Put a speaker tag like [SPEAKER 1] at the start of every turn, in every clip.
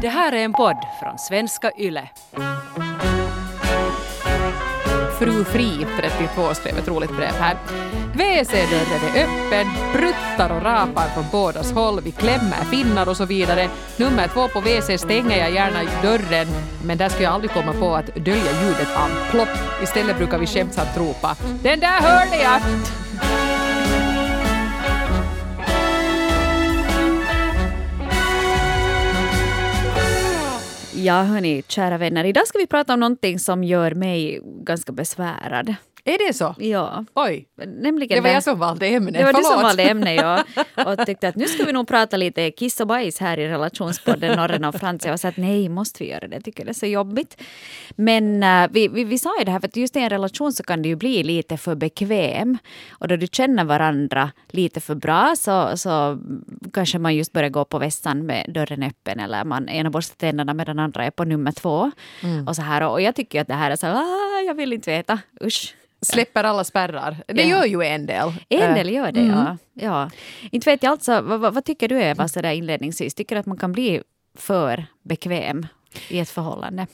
[SPEAKER 1] Det här är en podd från svenska YLE.
[SPEAKER 2] Fru Fri 32 skrev ett roligt brev här. WC-dörren är öppen, pruttar och rapar från bådas håll, vi klämmer finnar och så vidare. Nummer två på WC stänger jag gärna dörren, men där ska jag aldrig komma på att dölja ljudet av plopp. Istället brukar vi skämtsamt ropa ”Den där hörde jag!”
[SPEAKER 3] Ja, hörni, kära vänner. Idag ska vi prata om någonting som gör mig ganska besvärad.
[SPEAKER 2] Är det så?
[SPEAKER 3] Ja.
[SPEAKER 2] Oj,
[SPEAKER 3] Nämligen
[SPEAKER 2] det var jag som valde ämne.
[SPEAKER 3] Det var du som
[SPEAKER 2] Förlåt.
[SPEAKER 3] valde ämne, ja. Och tyckte att nu ska vi nog prata lite kiss och bajs här i relationspodden Norren och Frans. Jag sa att nej, måste vi göra det? Jag tycker det är så jobbigt. Men eh, vi, vi, vi sa ju det här, för att just i en relation så kan det ju bli lite för bekväm. Och då du känner varandra lite för bra så, så kanske man just börjar gå på vässan med dörren öppen eller man ena borstar tänderna medan den andra är på nummer två. Och, så här. Och jag tycker att det här är så ah, jag vill inte veta, usch.
[SPEAKER 2] Släpper alla spärrar. Det
[SPEAKER 3] Ja.
[SPEAKER 2] gör ju en del.
[SPEAKER 3] En
[SPEAKER 2] Eh,
[SPEAKER 3] del gör det, ja. ja. Inte vet jag alltså, vad, vad, vad tycker du Eva, så där inledningsvis? Tycker du att man kan bli för bekväm i ett förhållande?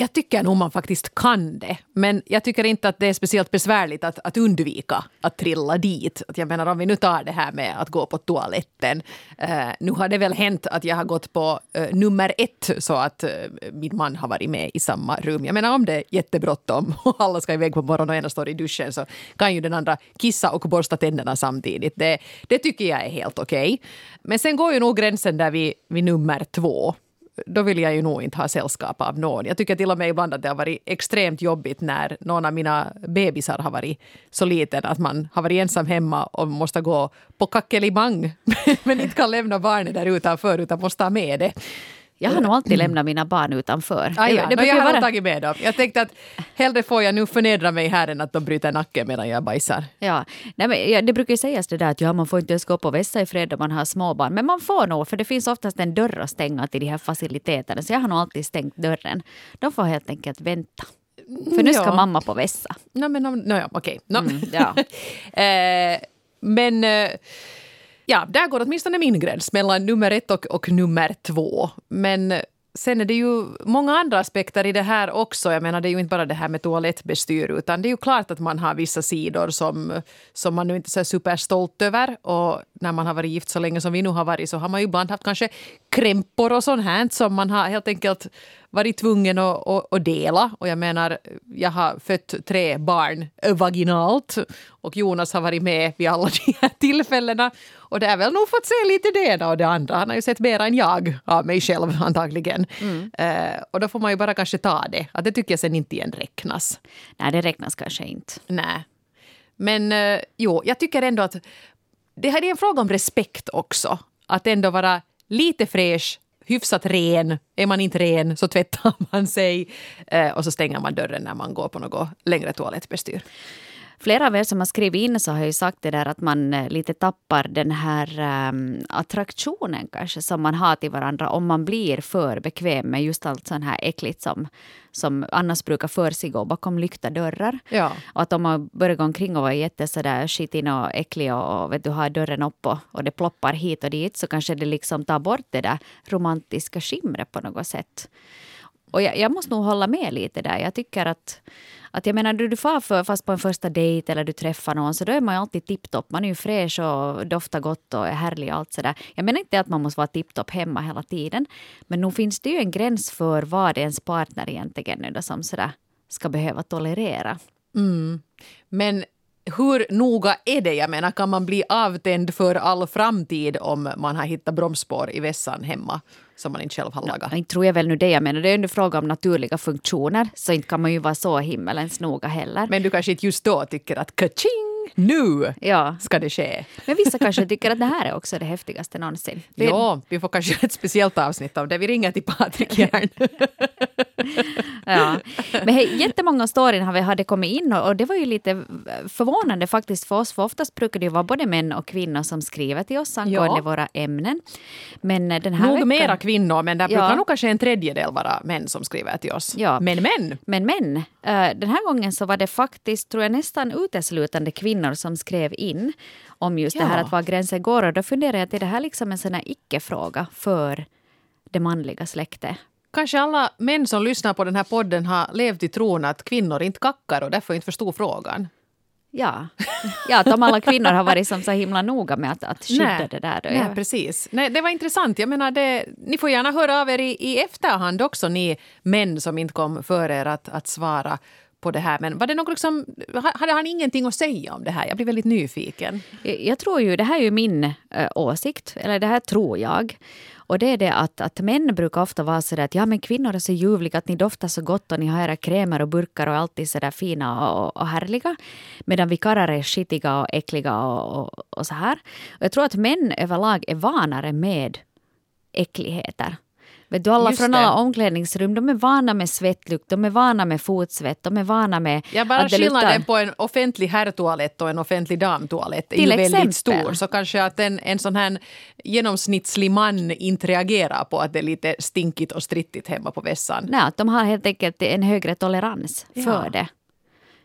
[SPEAKER 2] Jag tycker nog man faktiskt kan det. Men jag tycker inte att det är speciellt besvärligt att, att undvika att trilla dit. Att jag menar om vi nu tar det här med att gå på toaletten. Eh, nu har det väl hänt att jag har gått på eh, nummer ett så att eh, min man har varit med i samma rum. Jag menar om det är jättebråttom och alla ska iväg på morgonen och ena står i duschen så kan ju den andra kissa och borsta tänderna samtidigt. Det, det tycker jag är helt okej. Men sen går ju nog gränsen där vid, vid nummer två då vill jag ju nog inte ha sällskap av någon. Jag tycker till och med ibland att det har varit extremt jobbigt när någon av mina bebisar har varit så liten att man har varit ensam hemma och måste gå på kackelimang men inte kan lämna barnet där utanför utan måste ha med det.
[SPEAKER 3] Jag har nog alltid lämnat mina barn utanför.
[SPEAKER 2] Ah, ja,
[SPEAKER 3] det
[SPEAKER 2] no, jag har
[SPEAKER 3] vara,
[SPEAKER 2] tagit med dem. Jag tänkte att hellre får jag nu förnedra mig här än att de bryter nacken medan jag bajsar.
[SPEAKER 3] ja. Nej, men, ja, det brukar ju sägas det där att ja, man får inte ens gå på vässa i fred om man har småbarn. Men man får nog, för det finns oftast en dörr att stänga till de här faciliteterna. Så jag har nog alltid stängt dörren. De får helt enkelt vänta. För nu ska
[SPEAKER 2] Ja.
[SPEAKER 3] mamma på vässa.
[SPEAKER 2] No, men, no, no, ja, okej. No.
[SPEAKER 3] Mm, ja.
[SPEAKER 2] eh, men eh, ja, där går åtminstone min gräns mellan nummer ett och, och nummer två. Men eh, sen är det ju många andra aspekter i det här också. Jag menar, det är ju inte bara det här med toalettbestyr utan det är ju klart att man har vissa sidor som, som man nu inte är så superstolt över. Och när man har varit gift så länge som vi nu har varit så har man ju ibland haft kanske krämpor och sånt här som man har helt enkelt varit tvungen att, att, att dela. Och jag menar, jag har fött tre barn vaginalt och Jonas har varit med vid alla de här tillfällena. Och det är väl nog fått se lite det ena och det andra. Han har ju sett mer än jag av mig själv antagligen. Eh, och då får man ju bara kanske ta det. Att det tycker jag sen inte igen räknas.
[SPEAKER 3] Nej, det räknas kanske inte.
[SPEAKER 2] Nej. Men eh, jo, jag tycker ändå att det här är en fråga om respekt också. Att ändå vara lite fräsch, hyfsat ren. Är man inte ren så tvättar man sig eh, och så stänger man dörren när man går på något längre toalettbestyr.
[SPEAKER 3] Flera av er som har skrivit in så har ju sagt det där att man eh, lite tappar den här um, attraktionen kanske som man har till varandra om man blir för bekväm med just allt sånt här äckligt som, som annars brukar försiggå bakom lyckta dörrar.
[SPEAKER 2] Ja.
[SPEAKER 3] Och att om man börjar gå omkring och vara jätte sådär skitig och äcklig och, och vet du, har dörren upp och, och det ploppar hit och dit så kanske det liksom tar bort det där romantiska skimret på något sätt. Och jag, jag måste nog hålla med lite där. Jag tycker att, att jag menar, du, du far för, fast på en första dejt eller du träffar någon så då är man ju alltid tipptopp. Man är ju fräsch och doftar gott och är härlig och allt sådär. Jag menar inte att man måste vara tipptopp hemma hela tiden. Men nog finns det ju en gräns för vad ens partner egentligen är då som sådär ska behöva tolerera. Mm.
[SPEAKER 2] Men hur noga är det? Jag menar, kan man bli avtänd för all framtid om man har hittat bromsspår i vässan hemma som man inte själv har lagat?
[SPEAKER 3] Inte tror jag väl nu det jag menar. Det är ju en fråga om naturliga funktioner. Så inte kan man ju vara så himmelens noga heller.
[SPEAKER 2] Men du kanske inte just då tycker att kaching, nu
[SPEAKER 3] ja.
[SPEAKER 2] ska det ske.
[SPEAKER 3] Men vissa kanske tycker att det här är också det häftigaste någonsin. Det-
[SPEAKER 2] Ja, vi får kanske ett speciellt avsnitt av det. Vi ringer till Patrik Järn.
[SPEAKER 3] Ja. Men hej, jättemånga storyn har vi hade kommit in och, och det var ju lite förvånande faktiskt för oss. För oftast brukar det ju vara både män och kvinnor som skriver till oss angående
[SPEAKER 2] Ja.
[SPEAKER 3] våra ämnen. Men eh, den här
[SPEAKER 2] Nog
[SPEAKER 3] veckan...
[SPEAKER 2] mera kvinnor, men där
[SPEAKER 3] Ja.
[SPEAKER 2] brukar nog kanske en tredjedel vara män som skriver till oss.
[SPEAKER 3] Ja.
[SPEAKER 2] Men män!
[SPEAKER 3] Men men, eh, den här gången så var det faktiskt, tror jag, nästan uteslutande kvinnor som skrev in om just det här
[SPEAKER 2] Ja.
[SPEAKER 3] att var gränsen går. Och då funderar jag att är det här liksom en sån här icke-fråga för det manliga släktet.
[SPEAKER 2] Kanske alla män som lyssnar på den här podden har levt i tron att kvinnor inte kackar och därför inte förstod frågan.
[SPEAKER 3] Ja. ja, att om alla kvinnor har varit som så himla noga med att, att skydda
[SPEAKER 2] Nej.
[SPEAKER 3] det där. Då.
[SPEAKER 2] Nej, precis. Nej, det var intressant. Jag menar, det, ni får gärna höra av er i, i efterhand också, ni män som inte kom för er att, att svara på det här. Men var det något liksom, hade han ingenting att säga om det här? Jag blir väldigt nyfiken.
[SPEAKER 3] Jag tror ju, det här är ju min äh, åsikt, eller det här tror jag. Och det är det att, att män brukar ofta vara så där att ja men kvinnor är så ljuvliga, att ni doftar så gott och ni har era krämer och burkar och alltid så där fina och, och härliga. Medan vi karlar är skitiga och äckliga och, och, och så här. Och jag tror att män överlag är vanare med äckligheter. Vet du, alla
[SPEAKER 2] Just
[SPEAKER 3] från
[SPEAKER 2] det.
[SPEAKER 3] alla omklädningsrum, de är vana med svettlukt, de är vana med fotsvett, de är vana med
[SPEAKER 2] Ja, bara
[SPEAKER 3] att
[SPEAKER 2] skillnaden
[SPEAKER 3] luktar...
[SPEAKER 2] på en offentlig herrtoalett och en offentlig damtoalett är
[SPEAKER 3] Till
[SPEAKER 2] ju väldigt
[SPEAKER 3] exempel.
[SPEAKER 2] stor. Så kanske att en, en sån här genomsnittlig man inte reagerar på att det är lite stinkigt och strittigt hemma på vässan.
[SPEAKER 3] Nej, att de har helt enkelt en högre tolerans för
[SPEAKER 2] Ja.
[SPEAKER 3] det.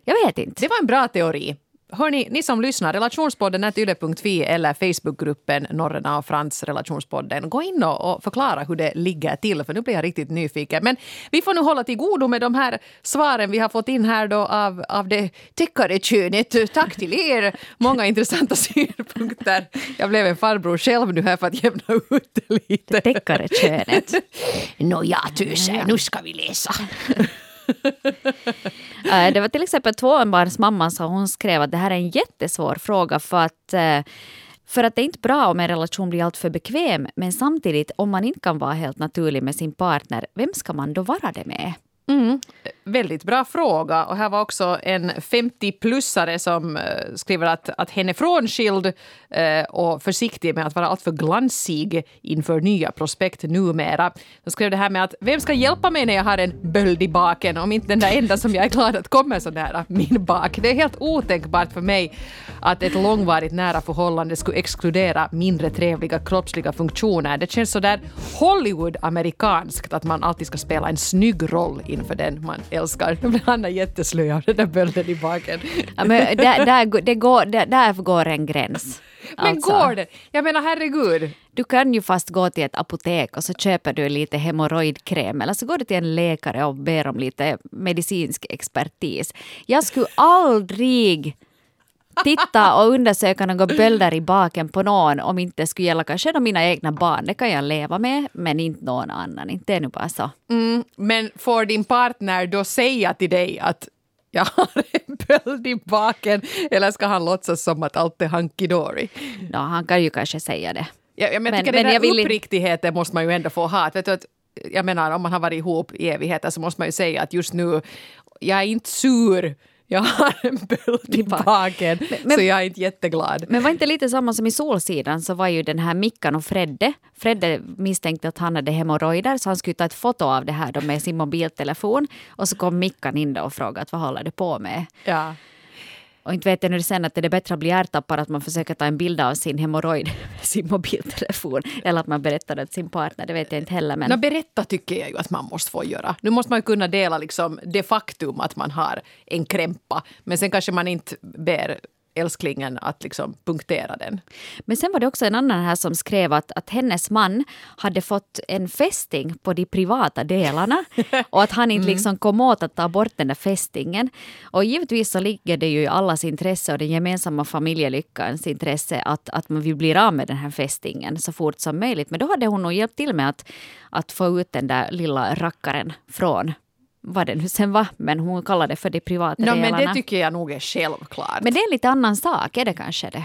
[SPEAKER 3] Jag vet inte.
[SPEAKER 2] Det var en bra teori. Hörni, ni som lyssnar, relationspodden är yle.fi eller Facebookgruppen Norrena och Frans relationspodden. Gå in och, förklara hur det ligger till, för nu blir jag riktigt nyfiken. Men vi får nu hålla till godo med de här svaren vi har fått in här då av, av det täckare könet. Tack till er! Många intressanta synpunkter. Jag blev en farbror själv nu här för att jämna ut det lite.
[SPEAKER 3] Täckare könet.
[SPEAKER 2] Nåja, tusen, nu ska vi läsa.
[SPEAKER 3] Eh, det var till exempel tvåbarnsmamman som hon skrev att det här är en jättesvår fråga för att eh, för att det är inte bra om en relation blir alltför bekväm men samtidigt om man inte kan vara helt naturlig med sin partner, vem ska man då vara det med?
[SPEAKER 2] Mm. Väldigt bra fråga. Och här var också en 50-plussare som eh, skriver att, att hen är frånskild eh, och försiktig med att vara alltför glansig inför nya prospekt numera. De skrev det här med att vem ska hjälpa mig när jag har en böld i baken om inte den där enda som jag är glad att kommer så nära min bak. Det är helt otänkbart för mig att ett långvarigt nära förhållande skulle exkludera mindre trevliga kroppsliga funktioner. Det känns så där Hollywood-amerikanskt att man alltid ska spela en snygg roll inför den man älskar. Nu blir Hanna jätteslöj av den där bölden i baken.
[SPEAKER 3] Ja, men där, där, det går, där, där går en gräns.
[SPEAKER 2] Men
[SPEAKER 3] Alltså,
[SPEAKER 2] går det? Jag menar herregud.
[SPEAKER 3] Du kan ju fast gå till ett apotek och så köper du lite hemorrojdkräm eller så går du till en läkare och ber om lite medicinsk expertis. Jag skulle aldrig titta och undersöka några bölder i baken på någon om inte det skulle gälla kanske mina egna barn. Det kan jag leva med, men inte någon annan. Inte nu bara så.
[SPEAKER 2] Mm, men får din partner då säga till dig att jag har en böld i baken eller ska han låtsas som att allt är hunky-dory?
[SPEAKER 3] No, han kan ju kanske säga det.
[SPEAKER 2] Jag, jag men, tycker
[SPEAKER 3] men
[SPEAKER 2] den där
[SPEAKER 3] vill
[SPEAKER 2] uppriktigheten måste man ju ändå få ha. Vet du, att, jag menar om man har varit ihop i evigheter så måste man ju säga att just nu, jag är inte sur. Jag har en böld i
[SPEAKER 3] bak-
[SPEAKER 2] baken
[SPEAKER 3] men-
[SPEAKER 2] så jag är inte jätteglad.
[SPEAKER 3] Men var inte lite samma som i Solsidan så var ju den här Mickan och Fredde. Fredde misstänkte att han hade hemorrojder så han skulle ta ett foto av det här då med sin mobiltelefon. Och så kom Mickan in då och frågade vad håller du på med?
[SPEAKER 2] Ja.
[SPEAKER 3] Och inte vet jag nu sen att det är bättre att bli hjärtappad att man försöker ta en bild av sin hemorrojd med sin mobiltelefon. Eller att man berättar det till sin partner, det vet jag inte heller. Men...
[SPEAKER 2] No, berätta tycker jag ju att man måste få göra. Nu måste man ju kunna dela liksom det faktum att man har en krämpa. Men sen kanske man inte ber älsklingen att liksom punktera den.
[SPEAKER 3] Men sen var det också en annan här som skrev att, att hennes man hade fått en fästing på de privata delarna och att han inte liksom kom åt att ta bort den där fästingen. Och givetvis så ligger det ju i allas intresse och den gemensamma familjelyckans intresse att, att man vill bli av med den här fästingen så fort som möjligt. Men då hade hon nog hjälpt till med att, att få ut den där lilla rackaren från vad det nu sen var, men hon kallade det för de privata
[SPEAKER 2] No,
[SPEAKER 3] delarna.
[SPEAKER 2] men det tycker jag nog är självklart.
[SPEAKER 3] men det är en lite annan sak, är det kanske det?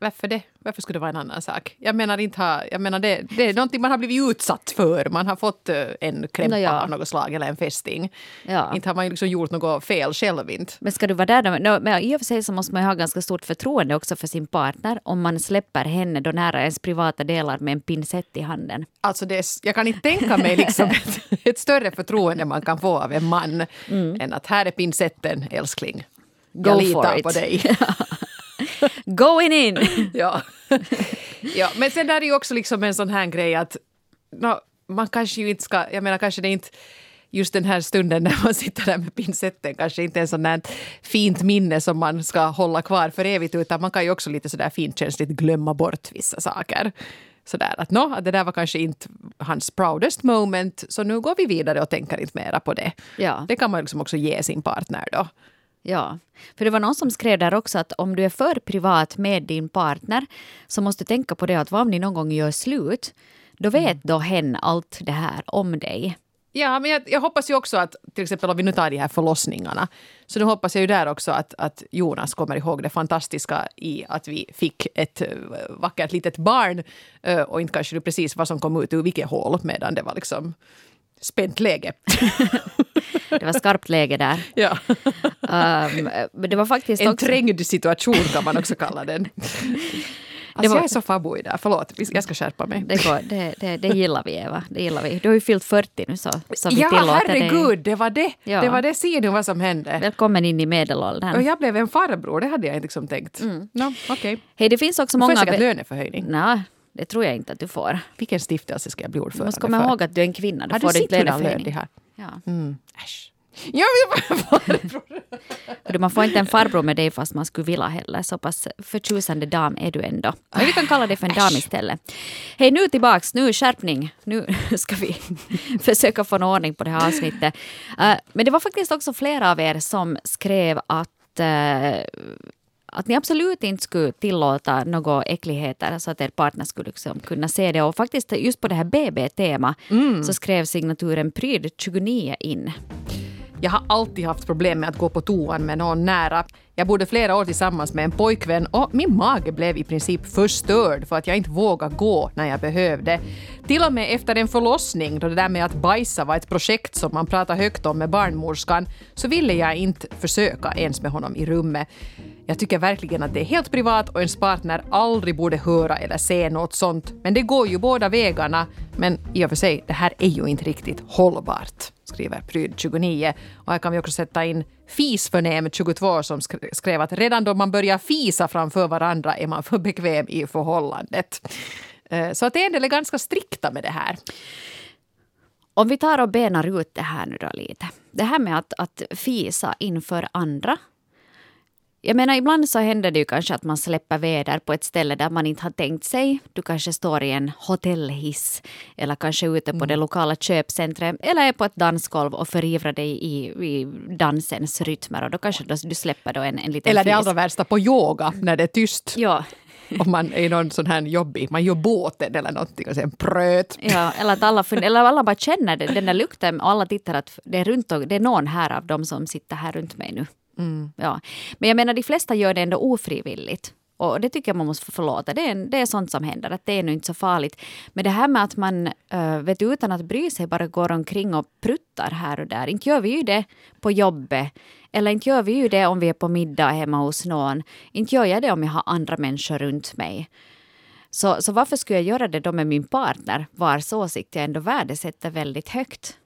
[SPEAKER 2] Varför det? Varför skulle det vara en annan sak? Jag menar, inte ha, jag menar det, det är någonting man har blivit utsatt för. Man har fått eh, en krämpa
[SPEAKER 3] ja.
[SPEAKER 2] av något slag eller en fästing.
[SPEAKER 3] Ja.
[SPEAKER 2] Inte har man liksom gjort något fel själv inte.
[SPEAKER 3] Men ska du vara där då? No, men I och för sig så måste man ju ha ganska stort förtroende också för sin partner om man släpper henne då nära ens privata delar med en pincett i handen.
[SPEAKER 2] Alltså det, är- jag kan inte tänka mig liksom ett, ett större förtroende man kan få av en man än att här är pincetten, älskling.
[SPEAKER 3] Mm. Go
[SPEAKER 2] jag litar
[SPEAKER 3] it.
[SPEAKER 2] på dig.
[SPEAKER 3] Going in!
[SPEAKER 2] ja. ja. Men sen där är ju också liksom en sån här grej att nå, man kanske ju inte ska, jag menar kanske det inte just den här stunden när man sitter där med pincetten kanske inte är en sån där fint minne som man ska hålla kvar för evigt utan man kan ju också lite sådär finkänsligt glömma bort vissa saker. sådär att nå, att det där var kanske inte hans proudest moment, så nu går vi vidare och tänker inte mera på det.
[SPEAKER 3] Ja.
[SPEAKER 2] Det kan man liksom också ge sin partner då.
[SPEAKER 3] Ja, för det var någon som skrev där också att om du är för privat med din partner så måste du tänka på det att vad om ni någon gång gör slut, då vet då hen allt det här om dig.
[SPEAKER 2] Ja, men jag, jag, hoppas ju också att, till exempel om vi nu tar de här förlossningarna, så nu hoppas jag ju där också att, att Jonas kommer ihåg det fantastiska i att vi fick ett eh, vackert litet barn eh, och inte kanske precis vad som kom ut ur vilket hål medan det var liksom spänt läge.
[SPEAKER 3] Det var skarpt läge där.
[SPEAKER 2] ja.
[SPEAKER 3] Um, men det var faktiskt
[SPEAKER 2] En
[SPEAKER 3] också...
[SPEAKER 2] trängd situation kan man också kalla den. Alltså
[SPEAKER 3] var-
[SPEAKER 2] jag är så fabbo idag, förlåt. Jag ska skärpa mig.
[SPEAKER 3] Det, går, det, det, det gillar vi Eva. Det gillar vi. Du har ju fyllt 40 nu så, så vi
[SPEAKER 2] ja,
[SPEAKER 3] tillåter dig.
[SPEAKER 2] herregud, det var det.
[SPEAKER 3] Ja.
[SPEAKER 2] Det var det. Se nu vad som hände.
[SPEAKER 3] Välkommen in i
[SPEAKER 2] Och
[SPEAKER 3] medelåldern.
[SPEAKER 2] jag blev en farbror, det hade jag inte liksom tänkt. No, okej.
[SPEAKER 3] Hej, det finns också
[SPEAKER 2] Får jag
[SPEAKER 3] många...
[SPEAKER 2] säkert löneförhöjning?
[SPEAKER 3] Nej, det tror jag inte att du får.
[SPEAKER 2] Vilken stiftelse ska jag bli
[SPEAKER 3] Du
[SPEAKER 2] ordförande
[SPEAKER 3] måste komma
[SPEAKER 2] för?
[SPEAKER 3] ihåg att du är en kvinna. Då
[SPEAKER 2] Har
[SPEAKER 3] får
[SPEAKER 2] du
[SPEAKER 3] du
[SPEAKER 2] de
[SPEAKER 3] löneförhöjning.
[SPEAKER 2] har?
[SPEAKER 3] Ja.
[SPEAKER 2] Mm. Äsch. Jag vill vara farbror.
[SPEAKER 3] För Man får inte en farbror med dig fast man skulle vilja heller. Så pass förtjusande dam är du ändå. Men vi kan kalla dig för en dam istället. Hej, nu tillbaks. Nu skärpning. Nu ska vi försöka få en ordning på det här avsnittet. Eh, men det var faktiskt också flera av er som skrev att eh, att ni absolut inte skulle tillåta några äckligheter så att er partner skulle liksom kunna se det. Och faktiskt just på det här BB-tema så skrev signaturen Pryd 29 in.
[SPEAKER 2] Jag har alltid haft problem med att gå på toan med någon nära. Jag bodde flera år tillsammans med en pojkvän och min mage blev i princip förstörd för att jag inte vågade gå när jag behövde. Till och med efter en förlossning, då det där med att bajsa var ett projekt som man pratade högt om med barnmorskan, så ville jag inte försöka ens med honom i rummet. Jag tycker verkligen att det är helt privat och ens partner aldrig borde höra eller se något sånt. Men det går ju båda vägarna. Men i och för sig, det här är ju inte riktigt hållbart, skriver Pryd 29. Och här kan vi också sätta in Fisförnäm 22 som skrev att redan då man börjar fisa framför varandra är man för bekväm i förhållandet. Eh, så att en del är ganska strikta med det här.
[SPEAKER 3] Om vi tar och benar ut det här nu då lite. Det här med att, att fisa inför andra. Jag menar, ibland så händer det ju kanske att man släpper väder på ett ställe där man inte har tänkt sig. Du kanske står i en hotellhiss eller kanske ute på det lokala köpcentret eller är på ett dansgolv och förivrar dig i, i dansens rytmer och då kanske du släpper då en, en liten
[SPEAKER 2] Eller det allra värsta på yoga, när det är tyst.
[SPEAKER 3] Ja,
[SPEAKER 2] Om man är någon sån här jobbig, man gör båten eller någonting och sen pröt.
[SPEAKER 3] Ja, eller att alla, eller alla bara känner det, den där lukten och alla tittar att det är, runt och, det är någon här av dem som sitter här runt mig nu. Mm, ja. Men jag menar de flesta gör det ändå ofrivilligt. Och det tycker jag man måste förlåta. Det är, det är sånt som händer, att det är nu inte så farligt. Men det här med att man äh, vet, utan att bry sig bara går omkring och pruttar här och där. Inte gör vi ju det på jobbet. Eller inte gör vi ju det om vi är på middag hemma hos någon. Inte gör jag det om jag har andra människor runt mig. Så, så varför skulle jag göra det då med min partner vars åsikt jag ändå värdesätter väldigt högt?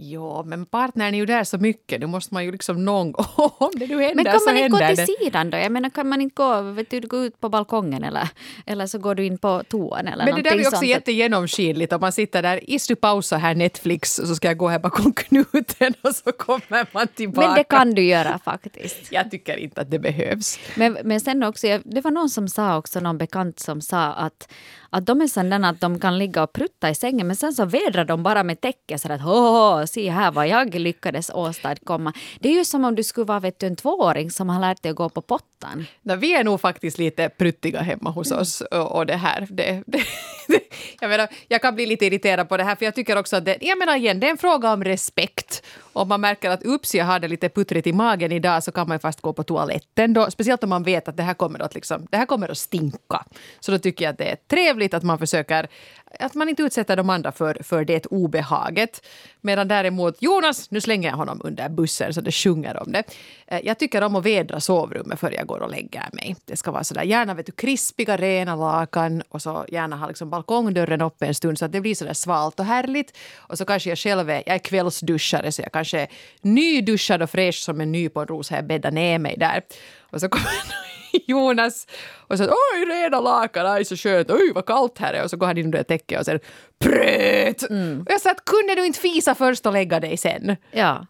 [SPEAKER 2] Ja, men partnern är ju där så mycket. Nu måste man ju liksom någon gång... Om det nu händer
[SPEAKER 3] Men kan man inte gå till
[SPEAKER 2] det.
[SPEAKER 3] sidan då? Jag menar, kan man inte gå, vet du, gå ut på balkongen eller, eller så går du in på toan eller
[SPEAKER 2] Men det där är ju också jättegenomskinligt. Om man sitter där, is du pausa här Netflix så ska jag gå här bakom knuten och så kommer man tillbaka.
[SPEAKER 3] Men det kan du göra faktiskt.
[SPEAKER 2] Jag tycker inte att det behövs.
[SPEAKER 3] Men, men sen också, det var någon som sa också, någon bekant som sa att, att de är sådana att de kan ligga och prutta i sängen men sen så vädrar de bara med täcket så att åh, se här vad jag lyckades åstadkomma. Det är ju som om du skulle vara vet du, en tvååring som har lärt dig att gå på pottan.
[SPEAKER 2] Nej, vi är nog faktiskt lite pruttiga hemma hos oss. Och, och det här, det, det, det, jag, menar, jag kan bli lite irriterad på det här, för jag tycker också att det, jag menar igen, det är en fråga om respekt. Om man märker att ups, jag hade lite puttrigt i magen idag, så kan man ju fast gå på toaletten då. Speciellt om man vet att det här kommer att, liksom, det här kommer att stinka. Så då tycker jag att det är trevligt att man försöker, att man inte utsätter de andra för, för det obehaget. Medan däremot Jonas, nu slänger jag honom under bussen så det sjunger om det. Eh, jag tycker om att vädra sovrummet före jag går och lägger mig. Det ska vara sådär, gärna vet du, krispiga, rena lakan och så gärna ha liksom balkongdörren uppe en stund så att det blir sådär svalt och härligt. Och så kanske jag själv är, jag är kvällsduschare så jag kanske är nyduschad och fräsch som en ny på en har jag bäddar ner mig där. Och så kommer Jonas och så oj rena lakan, aj så skönt, oj vad kallt här är. Och så går han in under täcket och sen pröt. Och jag sa att kunde du inte fisa först och lägga dig sen?
[SPEAKER 3] Ja.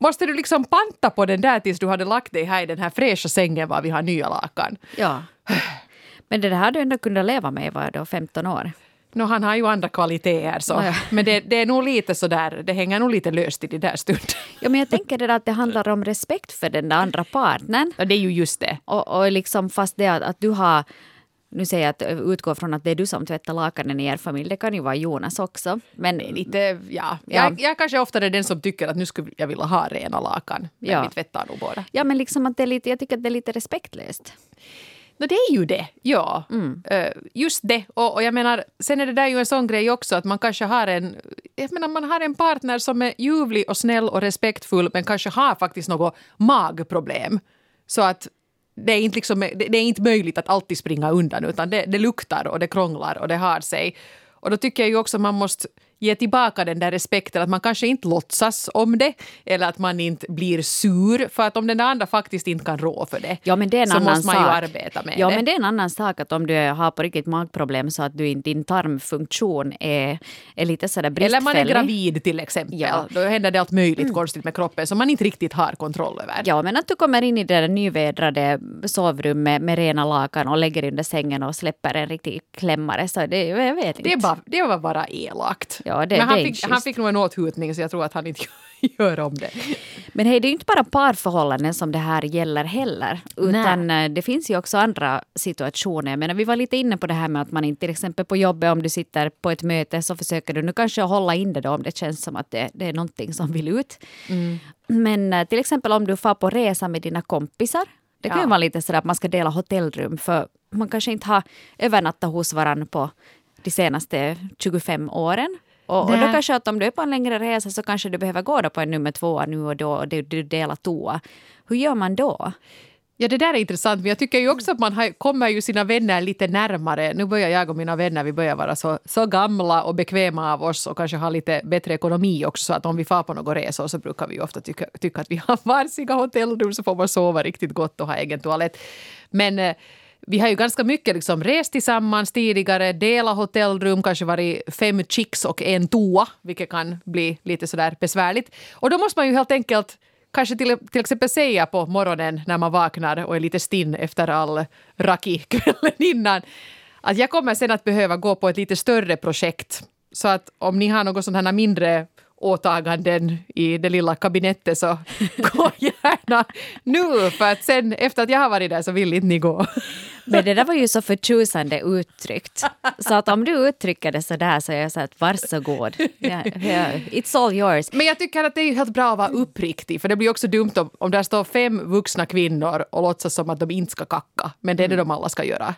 [SPEAKER 2] Måste du liksom panta på den där tills du hade lagt dig här i den här fräscha sängen var vi har nya lakan?
[SPEAKER 3] Ja. Men det här har du ändå kunnat leva med i vad då, 15 år?
[SPEAKER 2] No, han har ju andra kvaliteter så. Men det, det är nog lite sådär, det hänger nog lite löst i det där stunden.
[SPEAKER 3] Ja, men jag tänker det att det handlar om respekt för den där andra partnern.
[SPEAKER 2] Ja, det är ju just det.
[SPEAKER 3] Och, och liksom fast det att, att du har nu säger jag att utgå från att det är du som tvättar lakanen i er familj. Det kan ju vara Jonas också. Men
[SPEAKER 2] Lite, ja.
[SPEAKER 3] Ja.
[SPEAKER 2] Jag, jag kanske oftare är den som tycker att nu skulle jag vilja ha rena lakan. Men
[SPEAKER 3] Ja.
[SPEAKER 2] vi tvättar nog båda.
[SPEAKER 3] Ja, men liksom att det är lite, jag tycker att det är lite respektlöst.
[SPEAKER 2] No, det är ju det, ja.
[SPEAKER 3] Mm.
[SPEAKER 2] Eh, just det. Och, och jag menar, sen är det där ju en sån grej också att man kanske har en, jag menar, man har en partner som är ljuvlig och snäll och respektfull men kanske har faktiskt något magproblem. Så att det är, inte liksom, det, är inte möjligt att alltid springa undan utan det, det luktar och det krånglar och det har sig. Och då tycker jag ju också att man måste ge tillbaka den där respekten att man kanske inte låtsas om det eller att man inte blir sur för att om den andra faktiskt inte kan rå för det
[SPEAKER 3] Ja, men det är en
[SPEAKER 2] så
[SPEAKER 3] annan
[SPEAKER 2] måste man
[SPEAKER 3] sak.
[SPEAKER 2] ju arbeta med
[SPEAKER 3] ja,
[SPEAKER 2] det.
[SPEAKER 3] men det är en annan sak att om du har på riktigt magproblem så att du, din tarmfunktion är, är lite sådär
[SPEAKER 2] Eller
[SPEAKER 3] bristfällig.
[SPEAKER 2] man är gravid till exempel.
[SPEAKER 3] Ja. Mm.
[SPEAKER 2] Då händer det allt möjligt konstigt med kroppen som man inte riktigt har kontroll över.
[SPEAKER 3] Ja, men att du kommer in i det där nyvädrade sovrummet med rena lakan och lägger under sängen och släpper en riktig klämmare. Så det, jag vet inte.
[SPEAKER 2] Det, bara, det var bara elakt.
[SPEAKER 3] Ja, det-
[SPEAKER 2] Men han,
[SPEAKER 3] det
[SPEAKER 2] fick, han fick nog en åthutning så jag tror att han inte gör om det.
[SPEAKER 3] Men hej, det är ju inte bara parförhållanden som det här gäller heller. Utan eh, det finns ju också andra situationer. Jag menar, vi var lite inne på det här med att man inte till exempel på jobbet om du sitter på ett möte så försöker du nu kanske hålla in det då om det känns som att det, det är någonting som vill ut. Men eh, till exempel om du far på resa med dina kompisar. Det kan
[SPEAKER 2] Ja.
[SPEAKER 3] ju vara lite sådär att man ska dela hotellrum för man kanske inte har övernattat hos varandra på de senaste 25 åren. Och, och då kanske att om du är på en längre resa så kanske du behöver gå då på en nummer två nu och då och du, du delar toa. Hur gör man då?
[SPEAKER 2] Ja, det där är intressant, men jag tycker ju också att man har, kommer ju sina vänner lite närmare. Nu börjar jag och mina vänner, vi börjar vara så, så gamla och bekväma av oss och kanske ha lite bättre ekonomi också. Så att om vi far på några resor så brukar vi ju ofta tycka, tycka att vi har varsiga hotellrum så får man sova riktigt gott och ha egen toalett. Men eh, vi har ju ganska mycket liksom rest tillsammans tidigare, delat hotellrum, kanske varit fem chicks och en toa, vilket kan bli lite sådär besvärligt. Och då måste man ju helt enkelt kanske till, till exempel säga på morgonen när man vaknar och är lite stinn efter all raki kvällen innan att jag kommer sen att behöva gå på ett lite större projekt. Så att om ni har något sånt här mindre åtaganden i det lilla kabinettet så gå gärna nu för att sen efter att jag har varit där så vill inte ni gå.
[SPEAKER 3] Men det där var ju så förtjusande uttryckt. Så att om du uttrycker det så där så är jag så att varsågod. Ja, ja, it's all yours.
[SPEAKER 2] Men jag tycker att det är helt bra att vara uppriktig för det blir också dumt om, om där står fem vuxna kvinnor och låtsas som att de inte ska kacka men det är det de alla ska göra.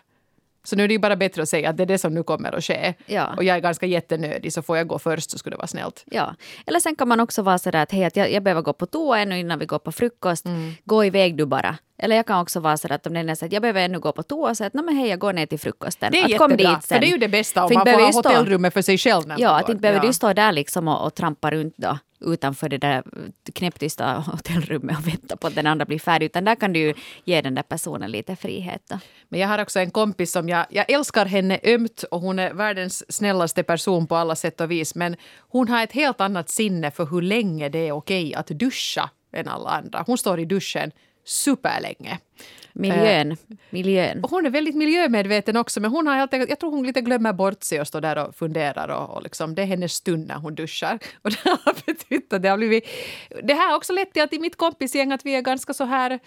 [SPEAKER 2] Så nu är det ju bara bättre att säga att det är det som nu kommer att ske.
[SPEAKER 3] Ja.
[SPEAKER 2] Och jag är ganska jättenödig så får jag gå först så skulle det vara snällt.
[SPEAKER 3] Ja. Eller sen kan man också vara sådär att hej, att jag, jag behöver gå på toa ännu innan vi går på frukost.
[SPEAKER 2] Mm.
[SPEAKER 3] Gå iväg du bara. Eller jag kan också vara sådär att är så att jag behöver ännu gå på toa så att "Nå, men hej jag går ner till frukosten.
[SPEAKER 2] Det är
[SPEAKER 3] att kom
[SPEAKER 2] jättebra,
[SPEAKER 3] dit
[SPEAKER 2] för det är ju det bästa om
[SPEAKER 3] För
[SPEAKER 2] man får ha hotellrummet för sig själv. När
[SPEAKER 3] Ja, att inte behöver
[SPEAKER 2] Ja.
[SPEAKER 3] du stå där liksom och, och trampa runt då utanför det där knäpptysta hotellrummet och vänta på att den andra blir färdig. Utan där kan du ju ge den där personen lite frihet. Då.
[SPEAKER 2] Men jag har också en kompis som jag, jag älskar henne ömt och hon är världens snällaste person på alla sätt och vis. Men hon har ett helt annat sinne för hur länge det är okej att duscha än alla andra. Hon står i duschen superlänge.
[SPEAKER 3] Miljön. miljön.
[SPEAKER 2] Och hon är väldigt miljömedveten också men hon har helt enkelt, jag tror hon lite glömmer bort sig och står där och funderar och, och liksom, det är hennes stund när hon duschar. Och det har betytt att det har blivit... Det här har också lett till att i mitt kompisgäng att vi är ganska så här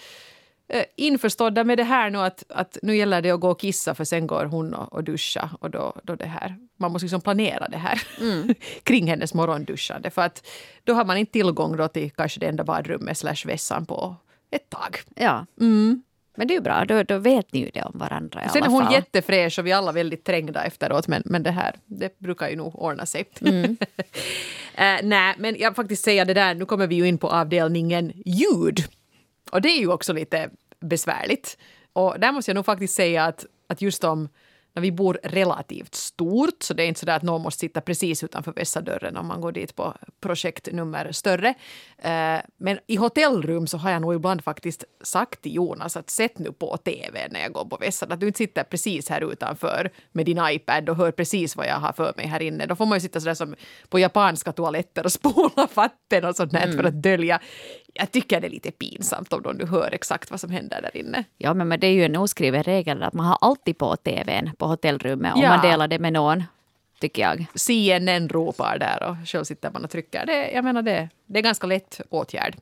[SPEAKER 2] eh, införstådda med det här nu att, att nu gäller det att gå och kissa för sen går hon och, och duscha och då, då det här. Man måste liksom planera det här kring hennes morgonduschande för att då har man inte tillgång då till kanske det enda badrummet slash vässan på ett tag.
[SPEAKER 3] Ja. Men det är ju bra, då, då vet ni ju det om varandra i
[SPEAKER 2] Sen är
[SPEAKER 3] alla
[SPEAKER 2] hon
[SPEAKER 3] fall.
[SPEAKER 2] jättefräsch och vi är alla väldigt trängda efteråt men, men det här det brukar ju nog ordna sig. Eh, nej, men jag faktiskt säga det där, nu kommer vi ju in på avdelningen ljud. Och det är ju också lite besvärligt. Och där måste jag nog faktiskt säga att, att just om när vi bor relativt stort, så det är inte så att någon måste sitta precis utanför vässadörren om man går dit på projektnummer större. Eh, men i hotellrum så har jag nog ibland faktiskt sagt till Jonas att sätt nu på TV när jag går på vässan, att du inte sitter precis här utanför med din iPad och hör precis vad jag har för mig här inne. Då får man ju sitta sådär som på japanska toaletter och spola vatten och sånt där för att dölja jag tycker det är lite pinsamt om de nu hör exakt vad som händer där inne.
[SPEAKER 3] Ja, men, men det är ju en oskriven regel att man har alltid på tvn på hotellrummet om
[SPEAKER 2] Ja.
[SPEAKER 3] man delar det med någon, tycker jag.
[SPEAKER 2] CNN ropar där och själv sitter man och trycker. Det, jag menar det, det är ganska lätt åtgärd.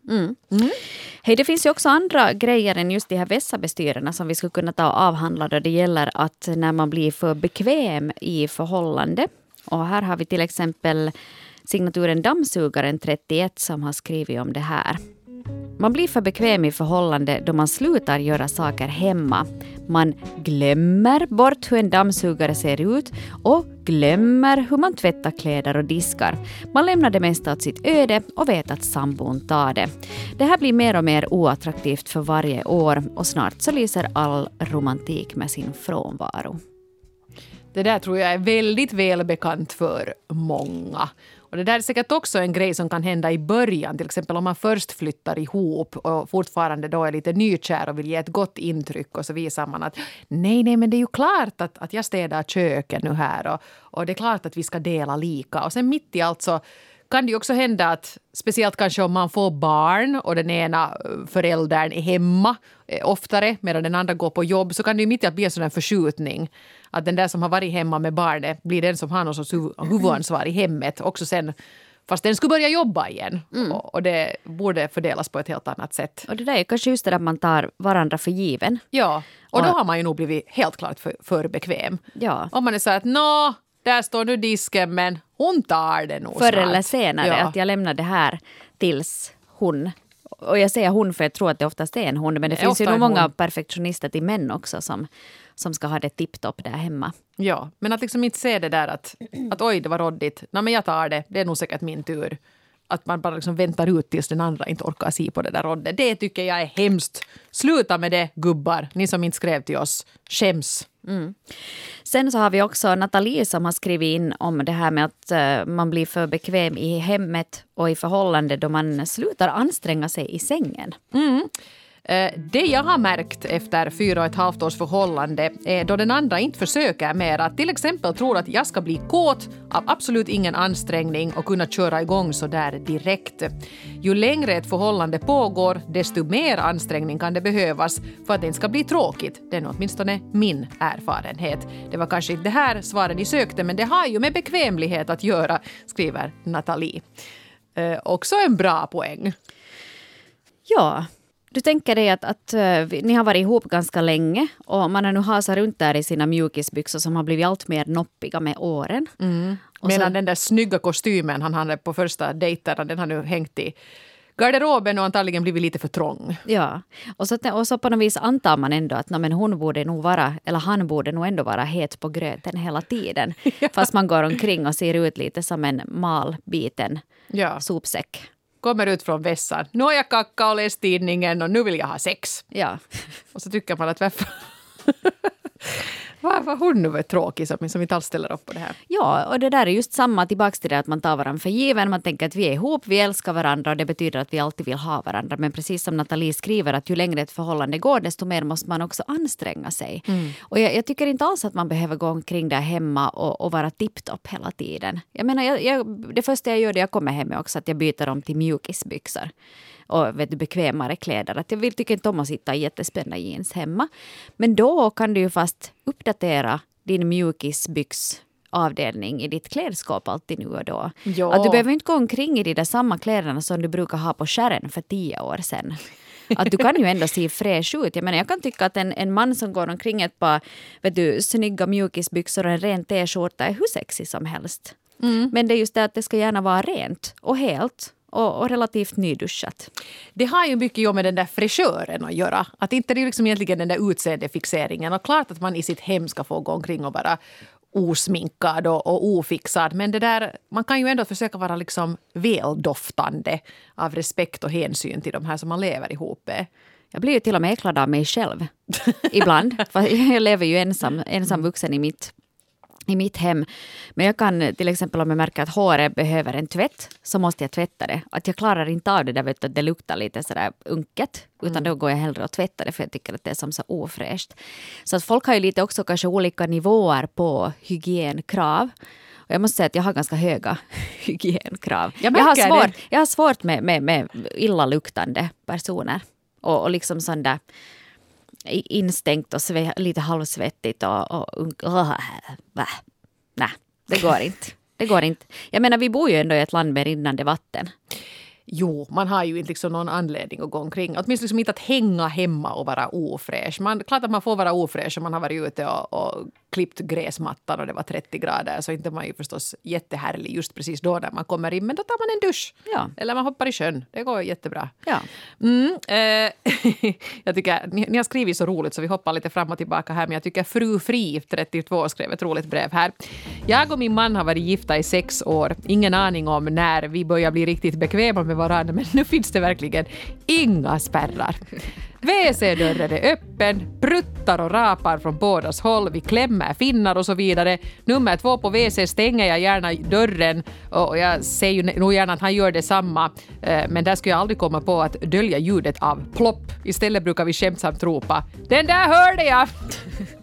[SPEAKER 3] Hej, det finns ju också andra grejer än just de här vässabestyrerna som vi skulle kunna ta och avhandla då det gäller att när man blir för bekväm i förhållande. Och här har vi till exempel signaturen Dammsugaren 31 som har skrivit om det här. Man blir för bekväm i förhållande då man slutar göra saker hemma. Man glömmer bort hur en dammsugare ser ut och glömmer hur man tvättar kläder och diskar. Man lämnar det mesta åt sitt öde och vet att sambon tar det. Det här blir mer och mer oattraktivt för varje år och snart så lyser all romantik med sin frånvaro.
[SPEAKER 2] Det där tror jag är väldigt välbekant för många. Och det där är säkert också en grej som kan hända i början. Till exempel om man först flyttar ihop och fortfarande då är lite nykär och vill ge ett gott intryck och så visar man att nej, nej, men det är ju klart att, att jag städar köket nu här och, och det är klart att vi ska dela lika. Och sen mitt i allt så kan det ju också hända att, speciellt kanske om man får barn och den ena eh, föräldern är hemma eh, oftare medan den andra går på jobb, så kan det ju mitt i allt bli en sån förskjutning. Att den där som har varit hemma med barnet blir den som har någon sorts huv- huvudansvar i hemmet också sen fast den skulle börja jobba igen. Och, och det borde fördelas på ett helt annat sätt.
[SPEAKER 3] Och det där är kanske just det där man tar varandra för given.
[SPEAKER 2] Ja, och då har man ju nog blivit helt klart för, för bekväm.
[SPEAKER 3] Ja.
[SPEAKER 2] Om man är så här att nå, där står nu disken men hon tar det nog
[SPEAKER 3] Förr eller senare,
[SPEAKER 2] Ja.
[SPEAKER 3] att jag lämnar det här tills hon och jag säger hon för jag tror att det oftast är en hon, men det
[SPEAKER 2] är
[SPEAKER 3] finns ju nog många
[SPEAKER 2] hon.
[SPEAKER 3] perfektionister till män också som, som ska ha det tipptopp där hemma.
[SPEAKER 2] Ja, men att liksom inte se det där att, att oj, det var råddigt. Nej, men jag tar det. Det är nog säkert min tur. Att man bara liksom väntar ut tills den andra inte orkar se på det där råddet. Det tycker jag är hemskt. Sluta med det, gubbar. Ni som inte skrev till oss. Skäms.
[SPEAKER 3] Sen så har vi också Nathalie som har skrivit in om det här med att eh, man blir för bekväm i hemmet och i förhållande då man slutar anstränga sig i sängen.
[SPEAKER 2] Eh, Eh, det jag har märkt efter fyra och ett halvt års förhållande är då den andra inte försöker mer. Att till exempel tror att jag ska bli kåt av absolut ingen ansträngning och kunna köra igång så där direkt. Ju längre ett förhållande pågår, desto mer ansträngning kan det behövas för att det inte ska bli tråkigt. Det är åtminstone min erfarenhet. Det var kanske inte det här svaret ni sökte, men det har ju med bekvämlighet att göra, skriver Nathalie. Eh, också en bra poäng.
[SPEAKER 3] Ja, du tänker dig att, att vi- ni har varit ihop ganska länge och man har nu hasat runt där i sina mjukisbyxor som har blivit allt mer noppiga med åren. Och
[SPEAKER 2] Medan
[SPEAKER 3] så-
[SPEAKER 2] den där snygga kostymen han hade på första dejterna, den har nu hängt i garderoben och antagligen blivit lite för trång.
[SPEAKER 3] Ja, och så, och så på något vis antar man ändå att "Nå, men hon borde nog vara, eller han borde nog ändå vara het på gröten hela tiden. Fast man går omkring och ser ut lite som en malbiten
[SPEAKER 2] Ja.
[SPEAKER 3] sopsäck.
[SPEAKER 2] Kommer ut från vässan. Nu har jag kackat och läst tidningen och nu vill jag ha sex.
[SPEAKER 3] Ja.
[SPEAKER 2] Och så tycker man att varför... Varför hon nu är tråkig som, som inte alls ställer upp på det här.
[SPEAKER 3] ja, och det där är just samma tillbaks till det att man tar varandra för given. Man tänker att vi är ihop, vi älskar varandra och det betyder att vi alltid vill ha varandra. Men precis som Nathalie skriver att ju längre ett förhållande går desto mer måste man också anstränga sig. Och jag, jag tycker inte alls att man behöver gå omkring där hemma och, och vara tipptopp hela tiden. Jag menar, jag, jag, det första jag gör när jag kommer hem är också att jag byter om till mjukisbyxor och vet du, bekvämare kläder. Att jag vill, tycker inte om att sitta i jättespända jeans hemma. Men då kan du ju fast uppdatera din mjukisbyxavdelning i ditt klädskåp alltid nu och då.
[SPEAKER 2] Ja.
[SPEAKER 3] Att du behöver inte gå omkring i de där samma kläderna som du brukar ha på skärren för tio år sedan. Att du kan ju ändå se fräsch ut. Jag, menar, jag kan tycka att en, en man som går omkring ett par vet du, snygga mjukisbyxor och en ren t-skjorta är hur sexig som helst. Men det är just det att det ska gärna vara rent och helt och, och relativt nyduschat.
[SPEAKER 2] Det har ju mycket ju med den där fräschören att göra. Att inte det är liksom egentligen den där utseendefixeringen. Och klart att man i sitt hem ska få gå omkring och vara osminkad och, och ofixad. Men det där, man kan ju ändå försöka vara liksom väldoftande av respekt och hänsyn till de här som man lever ihop med.
[SPEAKER 3] Jag blir ju till och med äcklad av mig själv ibland. För jag lever ju ensam, ensam vuxen i mitt, i mitt hem. Men jag kan till exempel om jag märker att håret behöver en tvätt så måste jag tvätta det. Att jag klarar inte av det där vet du, att det luktar lite sådär unket. Utan då går jag hellre och tvättar det för jag tycker att det är som så ofräscht. Så att folk har ju lite också kanske olika nivåer på hygienkrav. Och jag måste säga att jag har ganska höga hygienkrav.
[SPEAKER 2] Jag
[SPEAKER 3] Jag, har svårt, jag har svårt med, med, med illaluktande personer. Och, och liksom sån där instängt och sve, lite halvsvettigt och... och, och uh, Nej, det går inte. Det går inte. Jag menar, vi bor ju ändå i ett land med rinnande vatten.
[SPEAKER 2] Jo, man har ju inte liksom någon anledning att gå omkring. Åtminstone liksom inte att hänga hemma och vara ofräsch. Man, klart att man får vara ofräsch om man har varit ute och, och klippt gräsmattan och det var 30 grader. Så inte man ju förstås jättehärlig just precis då när man kommer in. Men då tar man en dusch.
[SPEAKER 3] Ja.
[SPEAKER 2] Eller man hoppar i sjön. Det går jättebra.
[SPEAKER 3] Ja.
[SPEAKER 2] Mm, eh, jag tycker, ni, ni har skrivit så roligt så vi hoppar lite fram och tillbaka här. Men jag tycker Fru Fri, 32, skrev ett roligt brev här. Jag och min man har varit gifta i sex år. Ingen aning om när vi börjar bli riktigt bekväma med varandra. Men nu finns det verkligen inga spärrar. WC-dörren är öppen, pruttar och rapar från bådas håll, vi klämmer finnar och så vidare. Nummer två på WC stänger jag gärna dörren och jag ser ju nog gärna att han gör detsamma. Eh, men där skulle jag aldrig komma på att dölja ljudet av plopp. Istället brukar vi skämtsamt ropa ”Den där hörde jag!”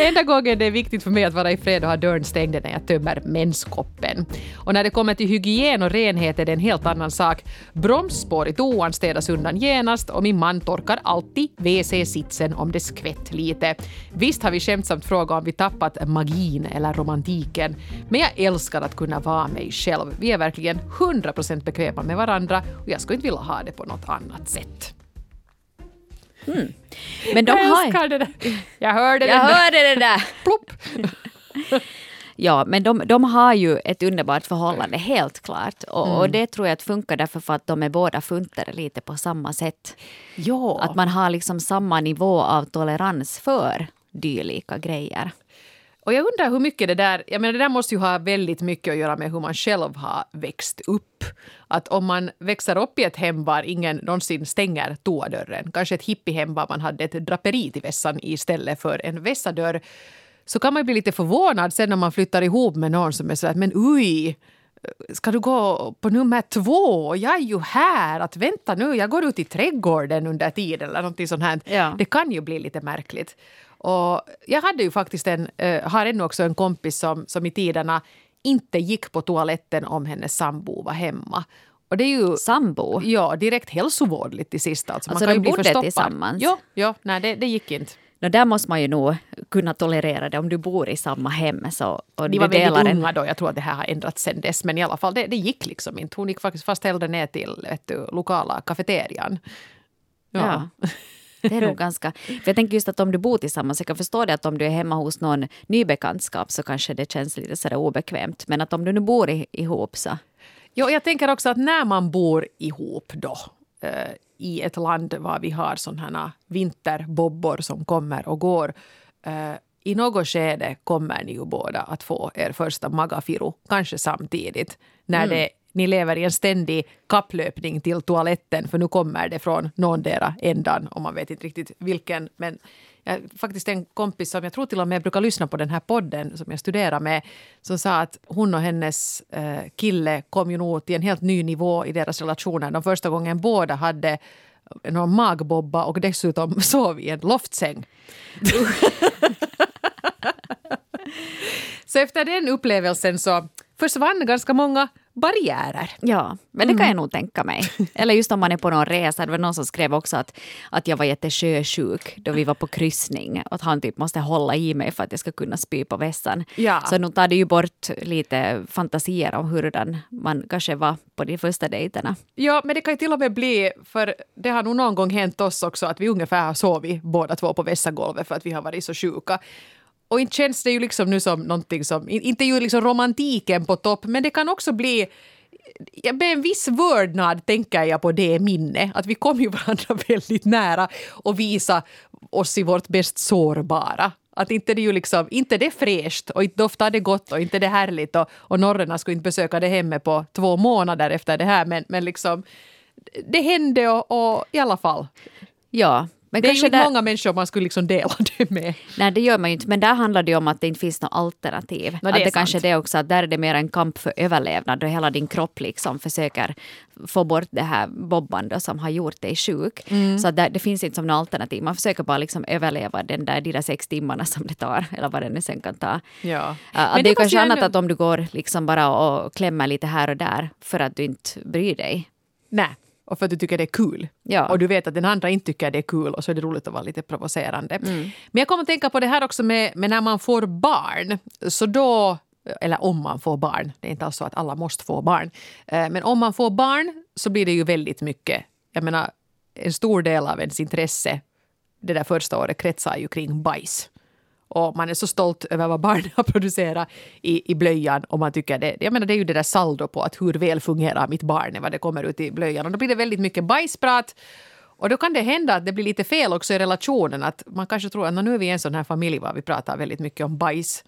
[SPEAKER 2] Enda gången det är viktigt för mig att vara i fred och ha dörren stängd är när jag tömmer menskoppen. Och när det kommer till hygien och renhet är det en helt annan sak. Bromsspår i toan städas undan genast och min man torkar alltid WC-sitsen om det skvätt lite. Visst har vi skämtsamt frågat om vi tappat magin eller romantiken, men jag älskar att kunna vara mig själv. Vi är verkligen 100% bekväma med varandra och jag skulle inte vilja ha det på något annat sätt.
[SPEAKER 3] Men de
[SPEAKER 2] jag
[SPEAKER 3] har...
[SPEAKER 2] älskar det där. Jag hörde
[SPEAKER 3] Jag
[SPEAKER 2] den där.
[SPEAKER 3] hörde det där!
[SPEAKER 2] Plopp.
[SPEAKER 3] Ja, men de, de har ju ett underbart förhållande, helt klart. Och, och det tror jag att funkar därför för att de är båda funtade lite på samma sätt.
[SPEAKER 2] Ja.
[SPEAKER 3] Att man har liksom samma nivå av tolerans för dylika grejer.
[SPEAKER 2] Och jag undrar hur mycket det där, jag menar det där måste ju ha väldigt mycket att göra med hur man själv har växt upp. Att om man växer upp i ett hem var ingen någonsin stänger toadörren, kanske ett hippiehem var man hade ett draperi till vässan istället för en vässadörr, så kan man bli lite förvånad sen när man flyttar ihop med någon som är så att men oj, ska du gå på nummer två? Jag är ju här. Att vänta nu, jag går ut i trädgården under tiden eller någonting sånt här.
[SPEAKER 3] Ja.
[SPEAKER 2] Det kan ju bli lite märkligt. Och jag hade ju faktiskt en, eh, har ännu också en kompis som, som i tiderna inte gick på toaletten om hennes sambo var hemma. Och det är ju
[SPEAKER 3] Sambo?
[SPEAKER 2] ja, direkt hälsovådligt till sist. Alltså,
[SPEAKER 3] Alltså,
[SPEAKER 2] man kan
[SPEAKER 3] de
[SPEAKER 2] ju
[SPEAKER 3] bodde tillsammans?
[SPEAKER 2] Ja, ja nej, det, det gick inte.
[SPEAKER 3] No, där måste man ju nog kunna tolerera det om du bor i samma hem. Så, och du
[SPEAKER 2] var väldigt
[SPEAKER 3] delar en-
[SPEAKER 2] unga då. Jag tror att det här har ändrats sen dess. Men i alla fall, det, det gick liksom inte. Hon gick faktiskt fast hellre ner till vet du, lokala kafeterian.
[SPEAKER 3] Ja. Det är nog ganska... För jag tänker just att om du bor tillsammans, jag kan förstå det att om du är hemma hos någon ny bekantskap så kanske det känns lite sådär obekvämt. Men att om du nu bor i, ihop så...
[SPEAKER 2] Jo, jag tänker också att när man bor ihop då eh, i ett land var vi har sådana vinterbobbor som kommer och går. Eh, I något skede kommer ni ju båda att få er första magafiru, kanske samtidigt. När det, ni lever i en ständig kapplöpning till toaletten för nu kommer det från någondera ändan och man vet inte riktigt vilken. Men jag, faktiskt en kompis som jag tror till och med brukar lyssna på den här podden som jag studerar med som sa att hon och hennes eh, kille kom ju nog till en helt ny nivå i deras relationer. De första gången båda hade någon magbobba och dessutom sov i en loftsäng. så efter den upplevelsen så försvann ganska många barriärer.
[SPEAKER 3] Ja, men det kan jag nog tänka mig. Eller just om man är på någon resa. Det var någon som skrev också att, att jag var jättesjösjuk då vi var på kryssning. Att han typ måste hålla i mig för att jag ska kunna spy på vässan.
[SPEAKER 2] Ja.
[SPEAKER 3] Så nu tar det ju bort lite fantasier om hurdan man kanske var på de första dejterna.
[SPEAKER 2] Ja, men det kan ju till och med bli, för det har nog någon gång hänt oss också att vi ungefär har sovit båda två på vässagolvet för att vi har varit så sjuka. Och inte känns det ju liksom nu som någonting som, inte ju liksom romantiken på topp, men det kan också bli med en viss vördnad tänker jag på det minne, att vi kom ju varandra väldigt nära och visa oss i vårt bäst sårbara. Att inte det är ju liksom, inte det är fräscht och inte doftar det gott och inte det är härligt och, och norrarna skulle inte besöka det hemmet på två månader efter det här men, men liksom det hände och, och i alla fall.
[SPEAKER 3] Ja, men
[SPEAKER 2] det är ju inte
[SPEAKER 3] där-
[SPEAKER 2] många människor man skulle liksom dela det med.
[SPEAKER 3] Nej, det gör man ju inte. Men där handlar det ju om att det inte finns något alternativ.
[SPEAKER 2] det
[SPEAKER 3] att det kanske är
[SPEAKER 2] sant.
[SPEAKER 3] det också, att där är det mer en kamp för överlevnad och hela din kropp liksom försöker få bort det här bobban då som har gjort dig sjuk.
[SPEAKER 2] Mm.
[SPEAKER 3] Så att där, det finns inte som något alternativ. Man försöker bara liksom överleva den där, de där sex timmarna som det tar, eller vad det nu sen kan ta.
[SPEAKER 2] Ja.
[SPEAKER 3] Ja,
[SPEAKER 2] Men
[SPEAKER 3] att det är kanske annat
[SPEAKER 2] ändå-
[SPEAKER 3] att om du går liksom bara och klämmer lite här och där för att du inte bryr dig.
[SPEAKER 2] Nej, och för att du tycker det är kul.
[SPEAKER 3] Ja.
[SPEAKER 2] Och du vet att den andra inte tycker det är kul och så är det roligt att vara lite provocerande.
[SPEAKER 3] Mm.
[SPEAKER 2] Men jag kommer att tänka på det här också med, med när man får barn. Så då, eller om man får barn, det är inte alls så att alla måste få barn. Eh, Men om man får barn så blir det ju väldigt mycket. Jag menar, en stor del av ens intresse det där första året kretsar ju kring bajs. Och man är så stolt över vad barnen har producerat i, i blöjan. Och man tycker det, jag menar, det är ju det där saldo på att hur väl fungerar mitt barn vad det kommer ut i blöjan. Och då blir det väldigt mycket bajsprat. Och då kan det hända att det blir lite fel också i relationen. Att man kanske tror att nu är vi en sån här familj var vi pratar väldigt mycket om bajs.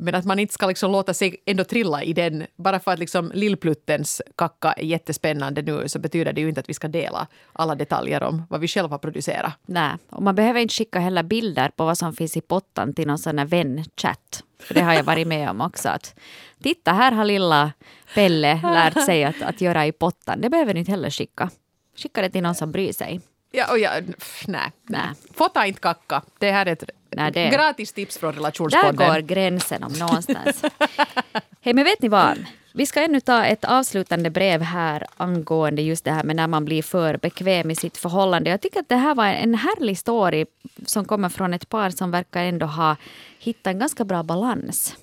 [SPEAKER 2] Men att man inte ska liksom låta sig ändå trilla i den. Bara för att liksom lillpluttens kacka är jättespännande nu så betyder det ju inte att vi ska dela alla detaljer om vad vi själva har producerat.
[SPEAKER 3] Nej, och man behöver inte skicka heller bilder på vad som finns i pottan till någon sån här vänchatt. För det har jag varit med om också. Att, Titta, här har lilla Pelle lärt sig att, att göra i pottan. Det behöver ni inte heller skicka. Skicka det till någon som bryr sig.
[SPEAKER 2] Ja, och jag, pff, nej, nej. Fota inte kacka. Det här är ett
[SPEAKER 3] Nej, det-
[SPEAKER 2] gratis tips från
[SPEAKER 3] Där
[SPEAKER 2] relationspodden.
[SPEAKER 3] går gränsen om någonstans. Hej, men vet ni vad? Vi ska ännu ta ett avslutande brev här angående just det här med när man blir för bekväm i sitt förhållande. Jag tycker att det här var en härlig story som kommer från ett par som verkar ändå ha hittat en ganska bra balans.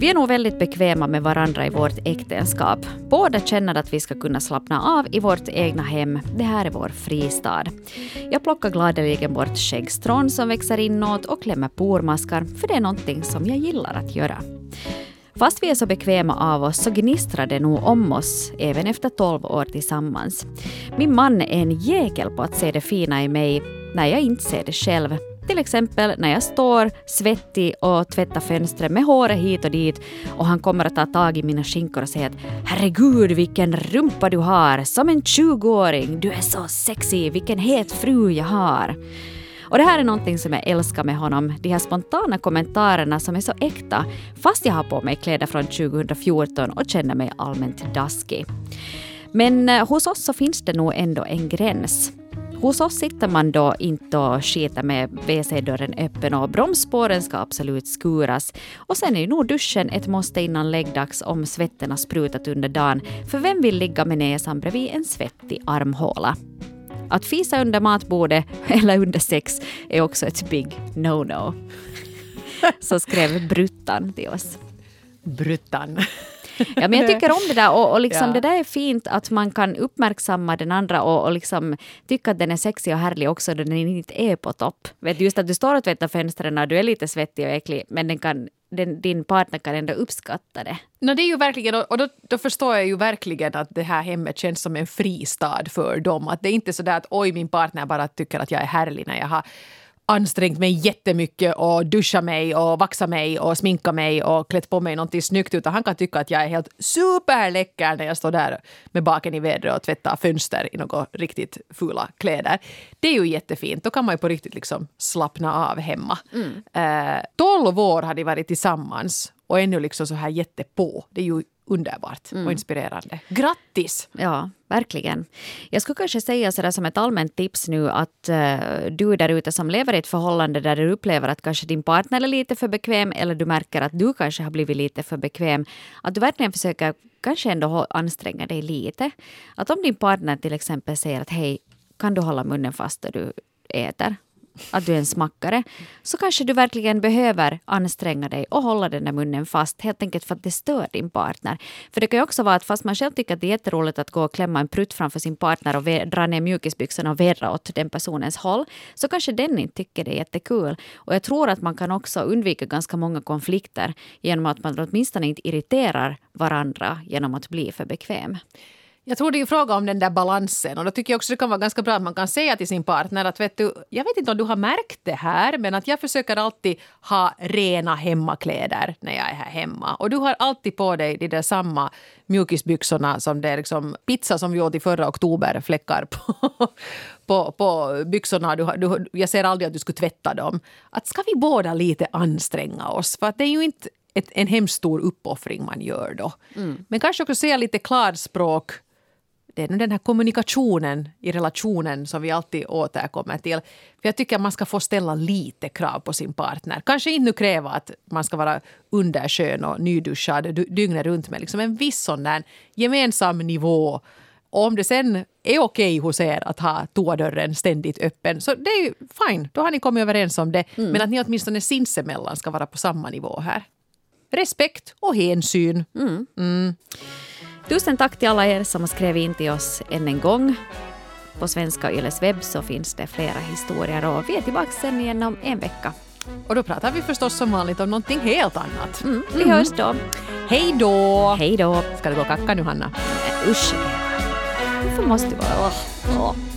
[SPEAKER 3] Vi är nog väldigt bekväma med varandra i vårt äktenskap. Båda känner att vi ska kunna slappna av i vårt egna hem. Det här är vår fristad. Jag plockar gladeligen bort skäggstrån som växer inåt och klämmer pormaskar, för det är någonting som jag gillar att göra. Fast vi är så bekväma av oss så gnistrar det nog om oss även efter 12 år tillsammans. Min man är en jäkel på att se det fina i mig när jag inte ser det själv. Till exempel när jag står svettig och tvättar fönstret med håret hit och dit och han kommer att ta tag i mina skinkor och säga att herregud vilken rumpa du har, som en 20-åring, du är så sexig, vilken het fru jag har. Och det här är någonting som jag älskar med honom, de här spontana kommentarerna som är så äkta, fast jag har på mig kläder från 2014 och känner mig allmänt daskig. Men eh, hos oss så finns det nog ändå en gräns. Hos oss sitter man då inte och skiter med WC-dörren öppen och bromsspåren ska absolut skuras. Och sen är ju nog duschen ett måste innan läggdags om svetten har sprutat under dagen. För vem vill ligga med näsan bredvid en svettig armhåla? Att fisa under matbordet eller under sex är också ett big no-no. Så skrev Bruttan till oss.
[SPEAKER 2] Bruttan.
[SPEAKER 3] Ja, men jag tycker om det där och, och liksom
[SPEAKER 2] Ja.
[SPEAKER 3] det där är fint att man kan uppmärksamma den andra och, och liksom tycka att den är sexig och härlig också då den inte är på topp. Vet du, just att du står och tvättar fönstren och du är lite svettig och äcklig men den kan, den, din partner kan ändå uppskatta det.
[SPEAKER 2] No, det är ju verkligen, och då, då förstår jag ju verkligen att det här hemmet känns som en fristad för dem. Att det är inte så där att oj, min partner bara tycker att jag är härlig när jag har ansträngt mig jättemycket och duschat mig och vaxat mig och sminkat mig och klätt på mig någonting snyggt utan han kan tycka att jag är helt superläcker när jag står där med baken i vädret och tvättar fönster i några riktigt fula kläder. Det är ju jättefint. Då kan man ju på riktigt liksom slappna av hemma. Eh, 12 år har de varit tillsammans och ännu liksom så här jättepå. Det är ju underbart och inspirerande. Grattis!
[SPEAKER 3] Ja, verkligen. Jag skulle kanske säga sådär som ett allmänt tips nu att eh, du där ute som lever i ett förhållande där du upplever att kanske din partner är lite för bekväm eller du märker att du kanske har blivit lite för bekväm. Att du verkligen försöker kanske ändå anstränga dig lite. Att om din partner till exempel säger att hej, kan du hålla munnen fast när du äter? Att du är en smackare, så kanske du verkligen behöver anstränga dig och hålla den där munnen fast, helt enkelt för att det stör din partner. För det kan ju också vara att fast man själv tycker att det är jätteroligt att gå och klämma en prutt framför sin partner och dra ner mjukisbyxorna och verra åt den personens håll, så kanske den inte tycker det är jättekul. Och jag tror att man kan också undvika ganska många konflikter genom att man åtminstone inte irriterar varandra genom att bli för bekväm.
[SPEAKER 2] Jag tror det är en fråga om den där balansen och då tycker jag också det kan vara ganska bra att man kan säga till sin partner att vet du, jag vet inte om du har märkt det här men att jag försöker alltid ha rena hemmakläder när jag är här hemma och du har alltid på dig de där samma mjukisbyxorna som det är liksom pizza som vi åt i förra oktober fläckar på, på, på byxorna. Du, du, jag ser aldrig att du skulle tvätta dem. Att ska vi båda lite anstränga oss? För att det är ju inte ett, en hemskt stor uppoffring man gör då. Mm. Men kanske också säga lite klarspråk det är den här kommunikationen i relationen som vi alltid återkommer till. För Jag tycker att man ska få ställa lite krav på sin partner. Kanske inte kräva att man ska vara underskön och nyduschad dygnet runt men liksom en viss sån där gemensam nivå. Och om det sen är okej okay hos er att ha toadörren ständigt öppen så det är ju fine, då har ni kommit överens om det. Mm. Men att ni åtminstone sinsemellan ska vara på samma nivå här. Respekt och hänsyn. Mm. Mm.
[SPEAKER 3] Tusen tack till alla er som har skrivit in till oss än en gång. På Svenska Yles webb så finns det flera historier och vi är tillbaka sen igen om en vecka.
[SPEAKER 2] Och då pratar vi förstås som vanligt om någonting helt annat.
[SPEAKER 3] Mm, vi mm. hörs då.
[SPEAKER 2] Hej då!
[SPEAKER 3] Hej då!
[SPEAKER 2] Ska du gå och kacka nu, Hanna?
[SPEAKER 3] Usch! Varför måste du vara... Oh, oh.